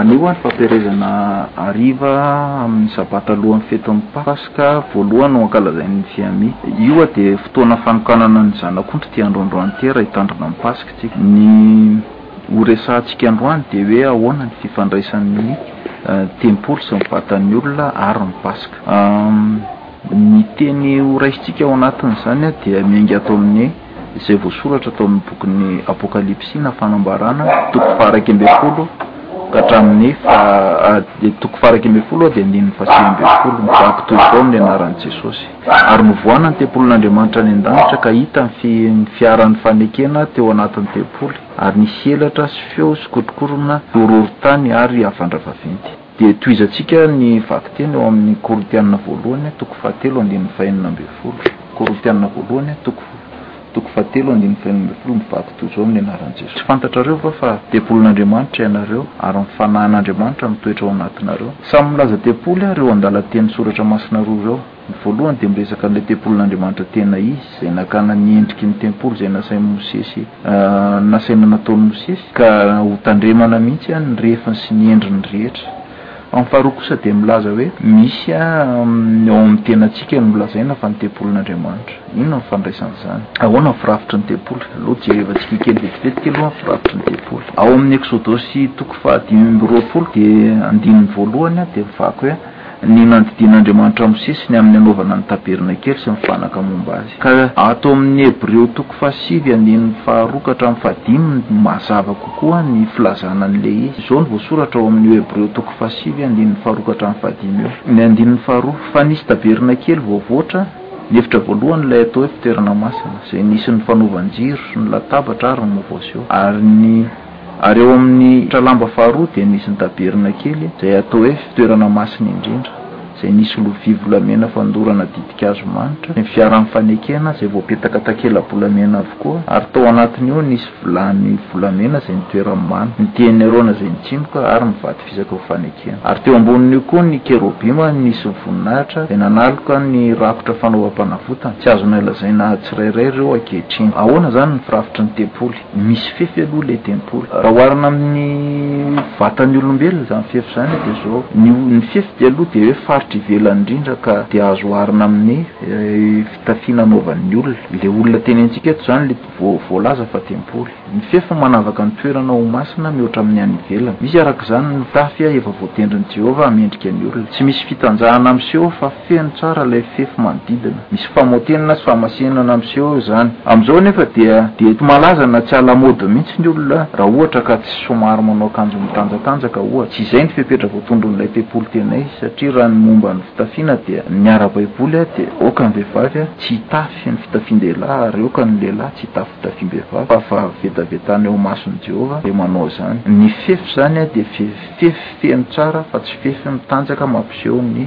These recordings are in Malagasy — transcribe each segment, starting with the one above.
Anio andro fampielezana hariva amin'ny sabata alohan'ny fetin'ny Paska voalohany no hankalazain'ny Fiami. Io dia fotoana fanokanana ny Zanak'ondry ity andro androany ity raha hitandrina ny Paska isika. Ny ho resahantsika androany dia hoe ahoana ny fifandraisan'ny tempoly sy ny vatan'ny olona ary ny Paska. Ny teny ho raisintsika ao anatin'izany dia miainga ato amin'ny. izay voasoratra tao amin'ny bokin'ny Apokalypsy na Fanambarana, toko faha-iraika ambin'ny folo ka hatramin'ny faha, dia toko faha-iraika ambin'ny folo dia andininy fahasivy ambin'ny folo, mivaky toy izao ny anaran'i Jesosy, Ary novohana ny tempolin'Andriamanitra any an-danitra, ka hita ny fiaran'ny fanekena teo anatin'ny tempoly, ary nisy elatra sy feo sy korokorona sy horohorontany ary havandra vaventy. Dia tohizantsika ny vakiteny ao amin'ny Korintiana voalohany toko fahatelo andininy fahenina ambin'ny folo. Korintiana voalohany toko toko fahatelo andininy fahenina ambin'ny folo mivaky toy izao amin'ny anaran'i Jesoa. Tsy fantatrareo va fa tempolin'Andriamanitra ianareo ary ny fanahin'Andriamanitra mitoetra ao anatinareo? Samy milaza tempoly ary eo andalan-teny soratra masina roa ireo. Ny voalohany dia miresaka an'ilay tempolin'Andriamanitra tena izy, izay nakana ny endriky ny tempoly izay nasain'i Mosesy, nasaina nataon'i Mosesy, ka hotandremana mihitsy ny refiny sy ny endriny rehetra. Amin'ny faharoa kosa dia milaza hoe misy ny ao amin'ny tenantsika no lazaina fa ny tempolin'Andriamanitra. Inona ny fandraisan'izany? Ahoana ny firafitry ny tempoly? Aleo jerevantsika kely vetivety aloha ny firafitry ny tempoly. Ao amin'ny Eksodosy toko fahadimy amby roapolo dia andininy voalohany dia vaky hoe. ny nandidian' Andriamanitra Mosesy ny amin'ny hanaovana ny tabernakely sy ny fanaka momba azy. Ka ato amin'ny Hebreo toko fahasivy andininy faharoa ka hatramin'ny fahadimy no mazava kokoa ny filazana an'ilay izy. Izao no voasoratra ao amin'io Hebreo toko fahasivy andininy faharoa ka hatramin'ny fahadimy io. Ny andininy faharoa, fa nisy tabernakely voavoatra, ny efitra voalohany ilay atao hoe fitoerana masina, izay nisy ny fanaovan-jiro sy ny latabatra ary ny mofo aseho, ary ny. Ary ao amin' ny tralambo faharoa dia misy ny Tabernakely kely, izay atao hoe fitoerana masina indrindra, izay nisy lovia volamena fandorana ditin-kazo manitra, ny fiaran'ny fanekena, izay voapetaka takela-bolamena avokoa, ary tao anatin' io nisy vilany volamena izay nitoeran'ny mana, ny dihin'ny Arona izay nitsimoka, ary ny vato fisaka ho fanekena. Ary teo ambonin' io koa ny kerobima nisy ny voninahitra, izay nanaloka ny rakotra fanaovam-panavotana, tsy azonay lazaina tsirairay ireo ankehitriny. Ahoana izany ny firafitry ny tempoly? Misy fefy aloha ilay tempoly. Raha oharina amin'ny vatan'ny olombelona izany fefy izany dia izao, ny ny fefy dia aloha dia hoe faritra ivelany indrindra ka dia azo oharina amin'ny fitafiana anaovan'ny olona. Ilay olona tenentsika eto izany ilay vo- voalaza fa tempoly. Ny fefy manavaka ny toerana ho masina mihoatra amin'ny any ivelany. Misy araka izany ny fitafy efa voatendrin'i Jehovah hamendrika ny olona. Tsy misy fitanjahana miseho fa. Feno tsara ilay fefy manodidina. Misy famotenana sy fahamasinana miseho izany. Amin'izao anefa dia dia tsy malaza na tsy à la mode mihitsy ny olona raha ohatra ka tsy somary manao akanjo mitanjatanjaka ohatra. Tsy izay ny fepetra voatondron'ilay tempoly tenay satria raha ny momba ny fitafiana dia ny ara-baiboly dia aoka ny vehivavy tsy hitafy ny fitafian-dehilahy ary aoka ny lehilahy tsy hitafy fitafiam-behivavy fa fahavetavetana eo mason'i Jehovah ilay manao izany. Ny fefy izany dia fefy. Fefy feno tsara fa tsy fefy mitanjaka mampiseho ny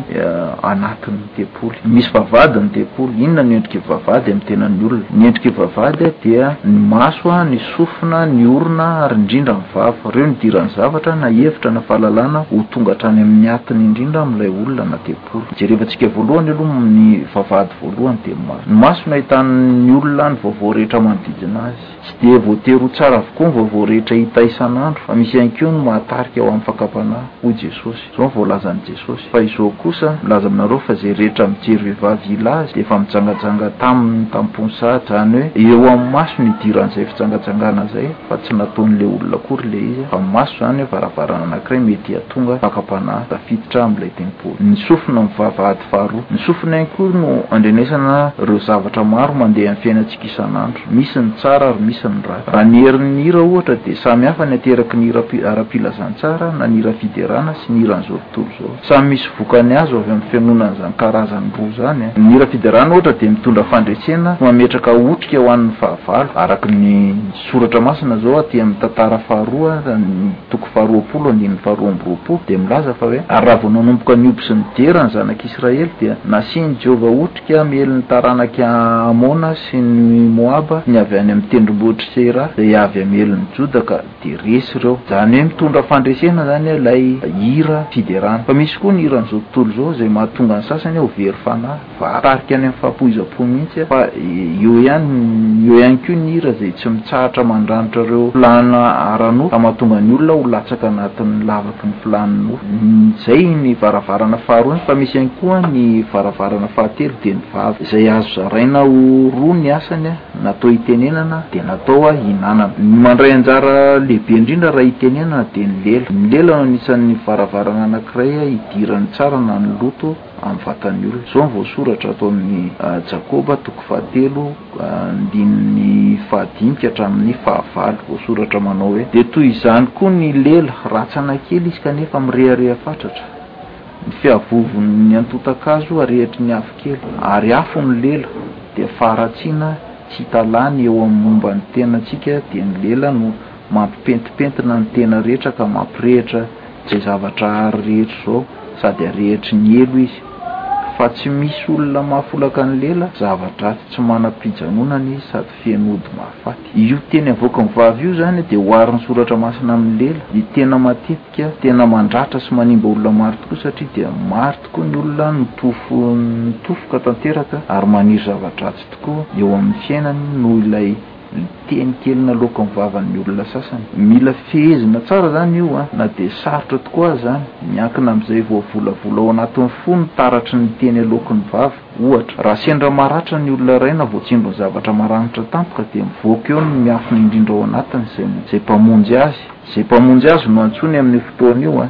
anatin'ny tempoly. Misy vavahady ny tempoly. Inona no endrik'io vavahady amin'ny tenan'ny olona? Ny endrik'io vavahady dia ny maso, ny sofina, ny orona ary indrindra ny vava. Ireo no idiran'ny zavatra na hevitra na fahalalana ho tonga hatrany amin'ny atiny indrindra amin'ilay olona na tempoly. Jerevantsika voalohany aloha ny vavahady voalohany dia ny maso. Ny maso no ahitan'ny olona ny vaovao rehetra manodidina azy. Tsy dia voatery ho tsara avokoa ny vaovao rehetra hita isan'andro, fa misy ihany koa ny mahatarika ho amin'ny fakam-panahy, hoy Jesosy. Izao no voalazan'i Jesosy, Fa izao kosa, milaza aminareo fa izay rehetra mijery vehivavy hila azy, dia efa mijangajanga taminy ny tampony sahady, izany hoe, eo amin'ny masony idiran'izay fijangajangana izay, fa tsy nataon'ilay olona akory ilay izy, fa maso izany hoe varavarana anankiray mety hihatonga fakam-panahy tafiditra amin'ilay tempoly. Ny sofina mivavahady faharoa. Ny sofina ihany koa no andrenesana ireo zavatra maro mandeha amin'ny fiainantsika. isan'andro. Misy ny tsara ary misy ny ratsy. Raha ny herin'ny hira ohatra dia samy hafa ny ateraky ny hira ara-pilazantsara na ny hira fiderana sy ny hiran'izao tontolo izao. Samy misy vokany azo avy amin'ny fihainoana an'izany karazany roa izany. Ny hira fiderana ohatra dia mitondra fandresena sy mametraka otrika ho an'ny fahavalo araka ny soratra masina izao aty amin'ny tantara faharoa ny toko faharoapolo andininy faharoa amby roapolo dia milaza fa hoe ary raha vao nanomboka nihoby sy nidera ny zanak'Israely dia nasian'i Jehovah otrika Tsy hamely ny taranak'i Amona sy ny Moaba ny avy any amin'ny tendrombohitr'i Seira, izay avy hamely ny Joda ka dia resy ireo. Izany hoe mitondra fandresena izany ilay hira fiderana. Fa misy koa ny hiran'izao tontolo izao izay mahatonga ny sasany ho very fanahy, fa hatarika any amin'ny fahapoizam-po mihitsy. Fa eo ihany, eo ihany koa ny hira izay tsy mitsahatra mandranitra ireo filàna ara-nofo ka mahatonga ny olona ho latsaka anatin'ny lavaka. ny filàn'ny nofo. Izay ny varavarana faharoany fa misy ihany koa ny varavarana fahatelo dia ny vava izay azo zaraina ho roa ny asany, natao hitenenana dia natao hihinanana. Ny mandray anjara lehibe indrindra raha hitenenana dia ny lela. Ny lela no anisan'ny varavarana anankiray hidiran'ny tsara na ny loto. amin'ny vatan'ny olona. Izao ny voasoratra ato amin'ny Jakoba toko fahatelo andininy fahadimy ka hatramin'ny fahavalo. Voasoratra manao hoe, Dia toy izany koa ny lela, rantsana kely izy kanefa mirehareha fatratra. Ny fiavovon'ny antontan-kazo arehetry ny afo kely. Ary afo ny lela, dia faharatsiana tsy hita lany eo amin'ny momba ny tenantsika, dia ny lela no mampipentipentina ny tena rehetra ka mampirehitra Izay zavatra ary rehetra izao sady arehetry ny helo izy fa tsy misy olona mahafolaka ny lela, zava-dratsy tsy manam-pijanonana izy sady feno ody mahafaty. Io teny avoakin'ny vavy io izany dia oharin'ny soratra masina amin'ny lela, ny tena matetika tena mandratra sy manimba olona maro tokoa satria dia maro tokoa ny olona nitofo nitofoka tanteraka ary maniry zava-dratsy tokoa eo amin'ny fiainany noho ilay Miteny kely naloaky ny vavany ny olona sasany. Mila fehezina tsara izany io an! Na dia sarotra tokoa aza izany. Miankina amin'izay voavolavola ao anatin'ny fo ny taratry ny teny aloaky ny vava. Ohatra, raha sendra maratra ny olona iray na voatsindron'ny zavatra maranitra tampoka dia mivoaka eo ny miafina indrindra ao anatiny, izay Mpamonjy azy. Izay Mpamonjy azy no antsoiny amin'io fotoana io an!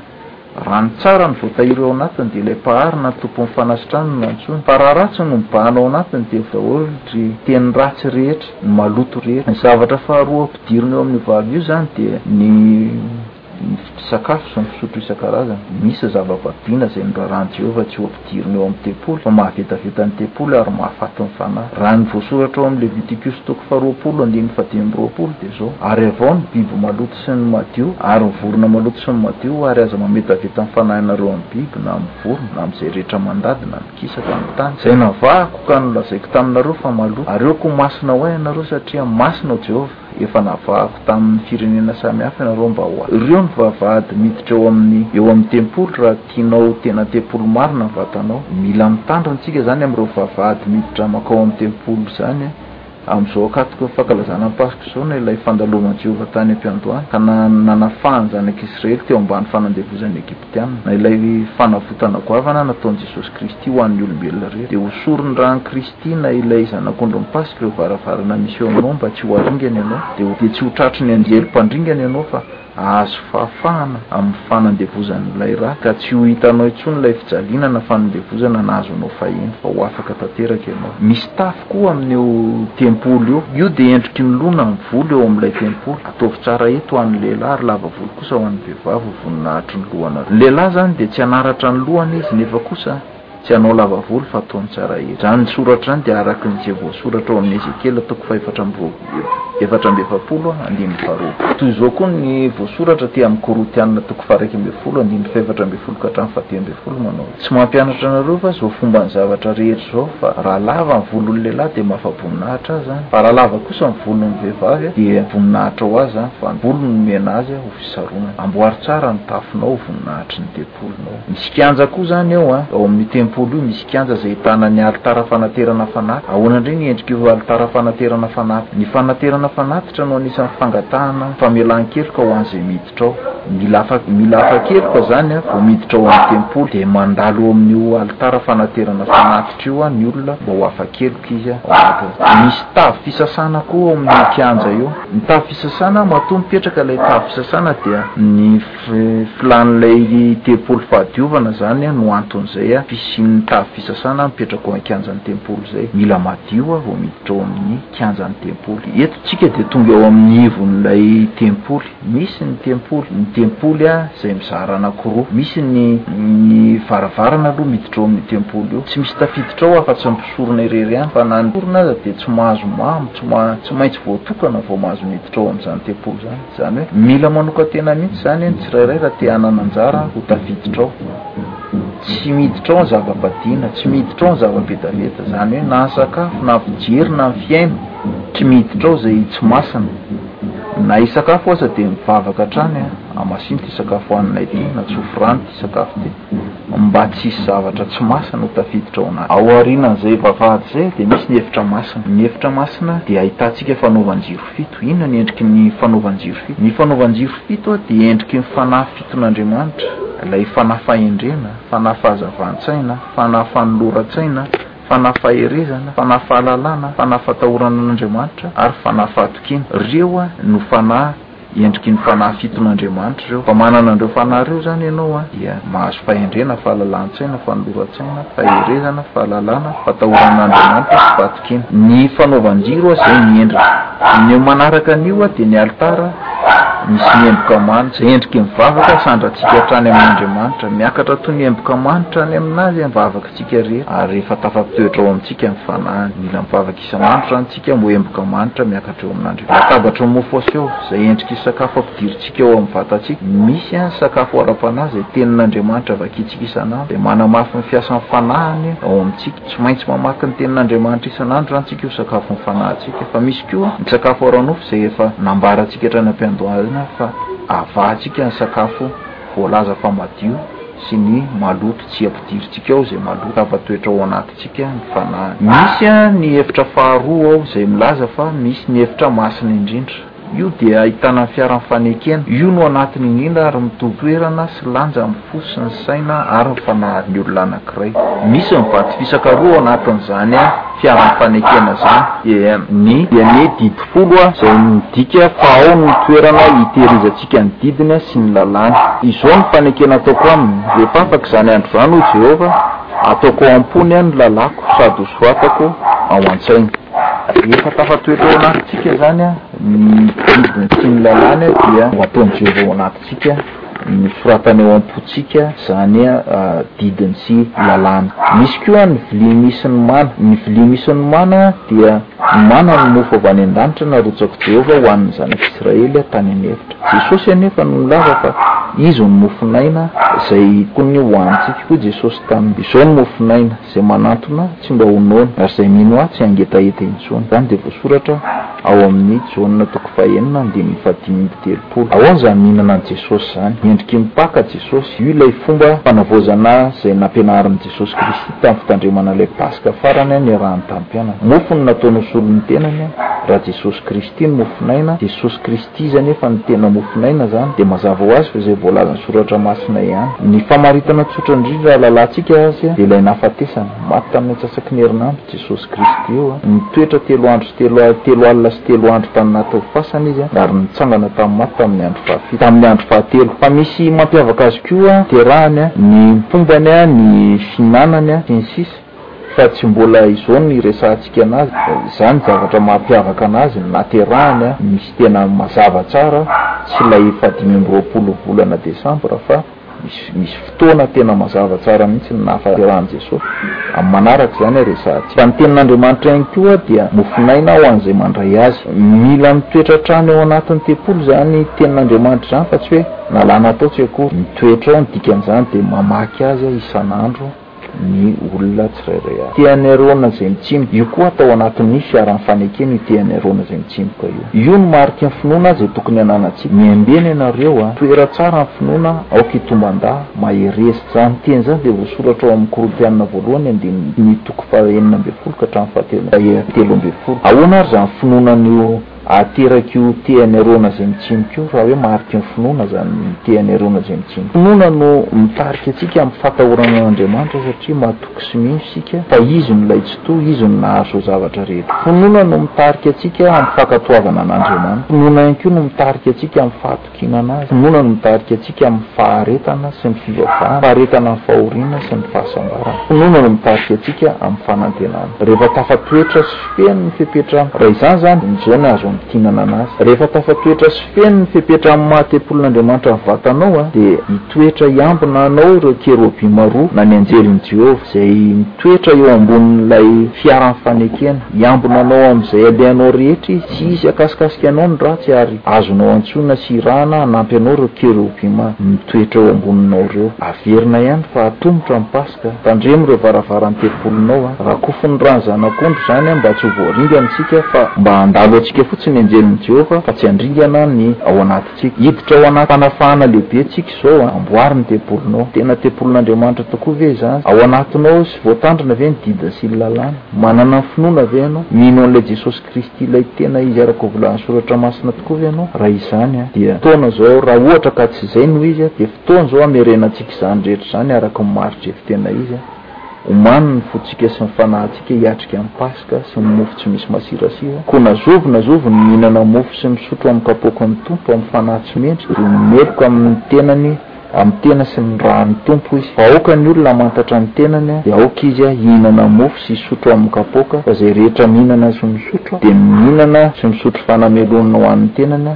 Raha ny tsara no voatahiry ao anatiny dia ilay Mpahary na Tompon'ny fanasitranana no antsoina. Fa raha ratsy no mibahana ao anatiny dia daholo dry teny ratsy rehetra, ny maloto rehetra. Ny zavatra faharoa ampidirina eo amin'io vava io izany dia ny ny sakafo sy ny fisotro isan-karazany. Misy ny zava-baviana izay norarahan'i Jehovah tsy ho. dirina eo amin'ny tempoly, fa mahavetaveta ny tempoly ary mahafaty ny fanahy. Raha ny voasoratra ao amin'ny Levitikosy toko faharoapolo andininy fahadimy amby roapolo dia izao, Ary avao ny biby maloto sy ny madio, ary ny vorona maloto sy ny madio, ary aza mametaveta ny fanahinareo amin'ny biby, na amin'ny vorona, na amin'izay rehetra mandady na mikisaka amin'ny tany, izay navahako ka nolazaiko taminareo fa maloto, ary aoka ho masina ho ahy ianareo, satria masina ao Jehovah. Efa navahako tamin'ny firenena samihafa ianareo mba ho ahy. Ireo no vavahady miditra eo amin'ny eo amin'ny tempoly raha tianao ho tena tempoly marina ny vatanao. Mila mitandrina isika izany amin'ireo vavahady miditra mankao amin'ny tempoly izany an! Amin'izao ankatoky ny fankalazana ny Paska izao no ilay fandaloavan'i Jehovah tany am-piandohana ka nanafahany ny zanak'i Israely teo ambany fanandevozan'ny Egyptiana. Na ilay fanavotana goavana nataon'i Jesosy Kristy ho an'ny olombelona rehetra dia hosoriny rà an'i Kristy. Tiana ilay zanak'ondrin'ny Paska eo varavarana misy eo aminao mba tsy ho aringany ianao, dia ho dia tsy ho tratry ny anjely mpandringana ianao fa hahazo fahafahana amin'ny fanandevozan'ilay ra ka tsy ho hitanao intsony ilay fijaliana na fanandevozana nahazo anao fahiny fa ho afaka tanteraka ianao. Misy tafo koa amin'io tempoly io. Io dia endriky ny loha na ny volo eo amin'ilay tempoly. Ataovy tsara eto ho an'ny lehilahy ary lava volo kosa ho an'ny vehivavy ho voninahitry ny lohanareo. Ny lehilahy izany dia tsy hanaratra ny lohany izy nefa kosa Tsy hanao lava volo fa ataony tsara izy. Izany soratra izany dia araka izay voasoratra ao amin'ny Ezekiela toko fahefatra amby roapolo, efatra amby efapolo, andininy faharoa. Toy izao koa ny voasoratra aty amin'ny Kôrontiana toko faharaika ambin'ny folo, andininy fahefatra ambin'ny folo ka hatramin'ny fahatelo ambin'ny folo manao, Tsy mampianatra anareo va izao fomba ny zavatra rehetra izao, fa raha lava ny volon'ny lehilahy dia mahafa-boninahitra azy izany, fa raha lava kosa ny volon'ny vehivavy dia voninahitra ho azy izany, fa ny volony no omena azy ho fisarona. Amboary tsara ny tafonao ho voninahitry ny tempolinao. Misy kianja koa izany ao an! Ao amin'io tempoly io misy kianja izay ahitana ny alitara fanaterana fanahy. Ahoana indray ny endrik'io alitara fanaterana fanahy? Ny fanaterana fanatitra no anisan'ny fangatahana famelan-keloka ho an'izay miditra ao. Mila afa, mila afa-keloka izany an, vao miditra ao amin'ny tempoly, dia mandalo eo amin'io alitara fanaterana fanatitra io an, ny olona mba ho afa-keloka izy an, ao anatiny. Misy tavy fisasana koa ao amin'io kianja io. Ny tavy fisasana, matoa mipetraka ilay tavy fisasana dia ny. Ny filan'ilay tempoly fahadiovana izany no anton'izay fisian'ny tavy fisasana mipetraka ao an-kianjan'ny tempoly izay. Mila madio vao miditra ao amin'ny kianjan'ny tempoly. Eto isika dia tonga eo amin'ny ivon'ilay tempoly. Misy ny tempoly, ny tempoly izay mizara anankiroa. Misy ny ny varavarana aloha miditra ao amin'io tempoly io. Tsy misy tafiditra ao afa-tsy ny mpisorona irery ihany fa na ny mpisorona aza dia tsy mahazo, tsy maintsy voatokana vao mahazo miditra ao amin'izany tempoly izany. Izany hoe mila manokan-tena mihitsy izany anie ny tsirairay raha te hanana anjara ho tafiditra ao. Tsy miditra ao ny zava-badiana, tsy miditra ao ny zava-betaveta, izany hoe na ny sakafo, na ny fijery, na ny fihaino, tsy miditra ao izay tsy masina. Na hisakafo aza dia mivavaka hatrany, Hamasinty ity sakafo hohaninay ity, na tsy ho firany ity sakafo ity. mba tsy hisy zavatra tsy masina ho tafiditra ao anatiny. Ao aorianan'izay vavahady izay dia misy ny efitra masina. Ny efitra masina dia ahitantsika fanaovan-jiro fito. Inona ny endriky ny fanaovan-jiro fito? Ny fanaovan-jiro fito dia endriky ny fanahy fiton'Andriamanitra, ilay fanahy fahendrena, fanahy fahazavan-tsaina, fanahy fanoloran-tsaina, fanahy faherezana, fanahy fahalalana, fanahy fatahorana an'Andriamanitra ary fanahy fahatokiana. Ireo no fanahy. Endriky ny fanahy fiton'Andriamanitra ireo. Fa manana an'ireo fanahy ireo izany ianao an, dia mahazo fahendrena, fahalalan-tsaina, fanoloran-tsaina, faherezana, fahalalana, fatahorana an'Andriamanitra sy fahatokiana. Ny fanaovan-jiro an, izay ny endriny. Ny eo manaraka an'io an, dia ny alitara misy ny emboka manitra, izay endriky ny vavaka sandrantsika hatrany amin'Andriamanitra. Miakatra toy ny emboka manitra any amin'Azy an, ny vavakantsika rehetra, ary rehefa tafapitoetra ao amintsika ny fanahiny, mila mivavaka isika. Isan'andro izany tsika moemboka manitra miakatra eo amin'Andriamanitra. Latabatra mofo aseho izay endriky sakafo ampidirintsika ao amin'ny vatantsika. Misy ny sakafo ara-panahy izay tenin'Andriamanitra vakintsika isan'andro, izay manamafy ny fiasan'ny fanahiny ao amintsika. Tsy maintsy mamaky ny tenin'Andriamanitra isan'andro izany tsika ho sakafon'ny fanahintsika. Fa misy koa ny sakafo ara-nofo izay efa nambarantsika hatrany am-piandohana fa avahantsika ny sakafo voalaza fa madio. sy ny maloto tsy ampidirintsika ao izay maloto afa-toetra ao anatintsika ny fanahy. Misy ny efitra faharoa ao izay milaza fa misy ny efitra masina indrindra. Io dia ahitana ny fiaran'ny fanekena. Io no anatiny indrindra ary mitovy toerana sy lanja amin'ny fo sy ny saina ary ny fanahin'ny olona anankiray. Misy ny vato fisaka roa ao anatin'izany fiaran'ny fanekena izany, Ny. Dia ny didy folo izay midika fa ao no toerana hitehirizantsika Midika ny didiny sy ny lalàny. Izao no fanekena ataoko aminy, Rehefa afaka izany andro izany, hoy Jehovah, hataoko ao am-pony ihany ny lalàko sady hosoratako ao an-tsainy. Rehefa tafatoetra ao anatintsika izany ny didiny sy ny lalàny, dia ataon'i Jehovah ao anatintsika, nosoratany ao am-pontsika izany didiny sy lalàny. Misy koa ny vilia misy ny mana. Ny vilia misy ny mana dia. Nomana ny mofo avy any an-danitra narotsaky Jehovah ho an'ny Zanak'Israely tany amin'ny efitra. Jesosy anefa no nilaza fa Izy no mofon'aina izay tokony hohanintsika. Hoy Jesosy taminy, Izao no mofon'aina, izay manantona tsy mba ho noana, ary izay mino Ahy tsy hangetaheta intsony. Izany dia voasoratra ao amin'ny Jaona toko fahenina andininy fahadimy amby telopolo. Ahoana izany mihinana an'i Jesosy izany? Endriky ny Paka Jesosy. Io ilay fomba fanavaozana izay nampianarin'i. Jesosy Kristy tamin'ny fitandremana ilay Paska farany niarahan'ny tanim-piainana. Mofo no nataony ho solon'ny tenany, raha Jesosy Kristy no mofon'aina, Jesosy Kristy Izy anefa no tena mofon'aina izany dia mazava ho azy fa izay voalazan'ny Soratra Masina ihany. Ny famaritana tsotra indrindra hahalalantsika Azy dia ilay nahafatesany, maty tamin'ny antsasaky ny herinandro, Jesosy Kristy io, nitoetra telo andro sy telo al, telo alina sy telo andro tany anaty tavy fasana Izy, ary nitsangana tamin'ny maty tamin'ny andro fahafito, tamin'ny andro fahatelo. Fa misy mampiavaka Azy koa, terahany, ny mpombany, ny fihinanany, sy ny sisa Fa tsy mbola izao no hiresahantsika an'Azy. Izany ny zavatra mampiavaka an'Azy, ny naterahany, misy tena mazava tsara, tsy ilay fahadimy amby roapolo volana desambra, fa. Misy fotoana tena mazava tsara mihitsy ny nahafaterahan'i Jesoa. Amin'ny manaraka izany resahantsika. Fa ny Tenin'Andriamanitra ihany koa dia mofonaina ho an'izay mandray azy. Mila mitoetra hatrany ao anatin'ny tempoly izany Tenin'Andriamanitra izany fa tsy hoe nalana tao tsy akory. Mitoetra ao, ny dikan'izany dia mamaky azy isan'andro. ny olona tsirairay avy. Te haneroana izay mitsimoka. Io koa atao anatin'ny fiaran'ny fanekena io te haneroana izay mitsimoka io. Io no mariky ny finoana izay tokony hananantsika. Miaimbena ianareo a! Toera tsara ny finoana, aoka hitomban-dà, mahereza. Izany teny izany dia voasoratra ao amin'ny Korintiana voalohany andininy, ny toko faha enina ambin'ny folo ka hatramin'ny faha telo ambin'ny folo. Ahoana ary izany finoana an'io Ateraky ho te-haneroana izay mitsiny koa, raha hoe mariky ny finoana izany ny te-haneroana izay mitsiny. Finoana no mitarika antsika amin'ny fatahorana an'Andriamanitra satria matoky sy mino isika fa Izy no Ilay Tsitoha, Izy no Nahary izao zavatra rehetra. Finoana no mitarika antsika amin'ny fankatoavana an'Andriamanitra. Finoana ihany koa no mitarika antsika amin'ny faty. Kinanazava. Inoana no mitarika antsika amin'ny faharetana sy ny fivavahana, faharetana amin'ny fahoriana sy ny fahasambarana. Finoana no mitarika antsika amin'ny fanantenana. Rehefa tafatoetra sy feno ny fepetra, raha izany izany, ny Jaona azo amintinana anazy. Rehefa tafatoetra sy feno ny fepetra amin'ny maha tempolin'Andriamanitra ny vatanao, dia hitoetra hiambina anao ireo kerobima roa, na ny anjelin'i Jehovah, izay. Toetra eo ambonin'ilay fiaran'ny fanekena. Hiambina anao amin'izay alehanao rehetra Izy. Tsy hisy hakasikasika anao ny ratsy, ary azonao antsoina sy irahana hanampy anao ireo kerobima mitoetra eo amboninao ireo. Averina ihany fa hatomotra ny Paska. Tandremo ireo varavaran'ny tempolinao. Rakofin'ny rà ny Zanak'ondry izany mba tsy ho voaringana isika, fa mba handalo antsika fotsiny ny anjelin'i Jehovah, fa tsy handringana ny ao anatitsika. Hiditra ao anaty fanafahana lehibe tsika izao an! Amboary ny tempolinao. Tena tempolin'Andriamanitra tokoa ve izany? Ao anatinao sy voatandrina ve ny dida sy ny lalàna? Manana ny finoana ve ianao? Mino an'ilay Jesosy Kristy ilay tena Izy araka voalazin'ny Soratra Masina tokoa ve ianao? Raha izany an! dia fotoana izao, raha ohatra ka tsy izay no izy an! dia fotoana izao hamerenantsika izany rehetra izany araka ny maritry hevitena izy an! Omano ny fontsika sy ny fanahintsika hiatrika ny Paska sy ny mofo tsy misy masirasiho. Koa na zovy na zovy ny mihinana mofo sy misotro amin'ny kapoaky ny Tompo amin'ny fanahy tsy mendrika dia ho meloka amin'ny tenany amin'ny tena sy ny ran'ny Tompo izy. Fa aoka ny olona hamantatra ny tenany dia aoka izy hihinana mofo sy hisotro amin'ny kapoaka, fa izay rehetra mihinana sy misotro dia mihinana sy misotro fanamelohana ho an'ny tenany,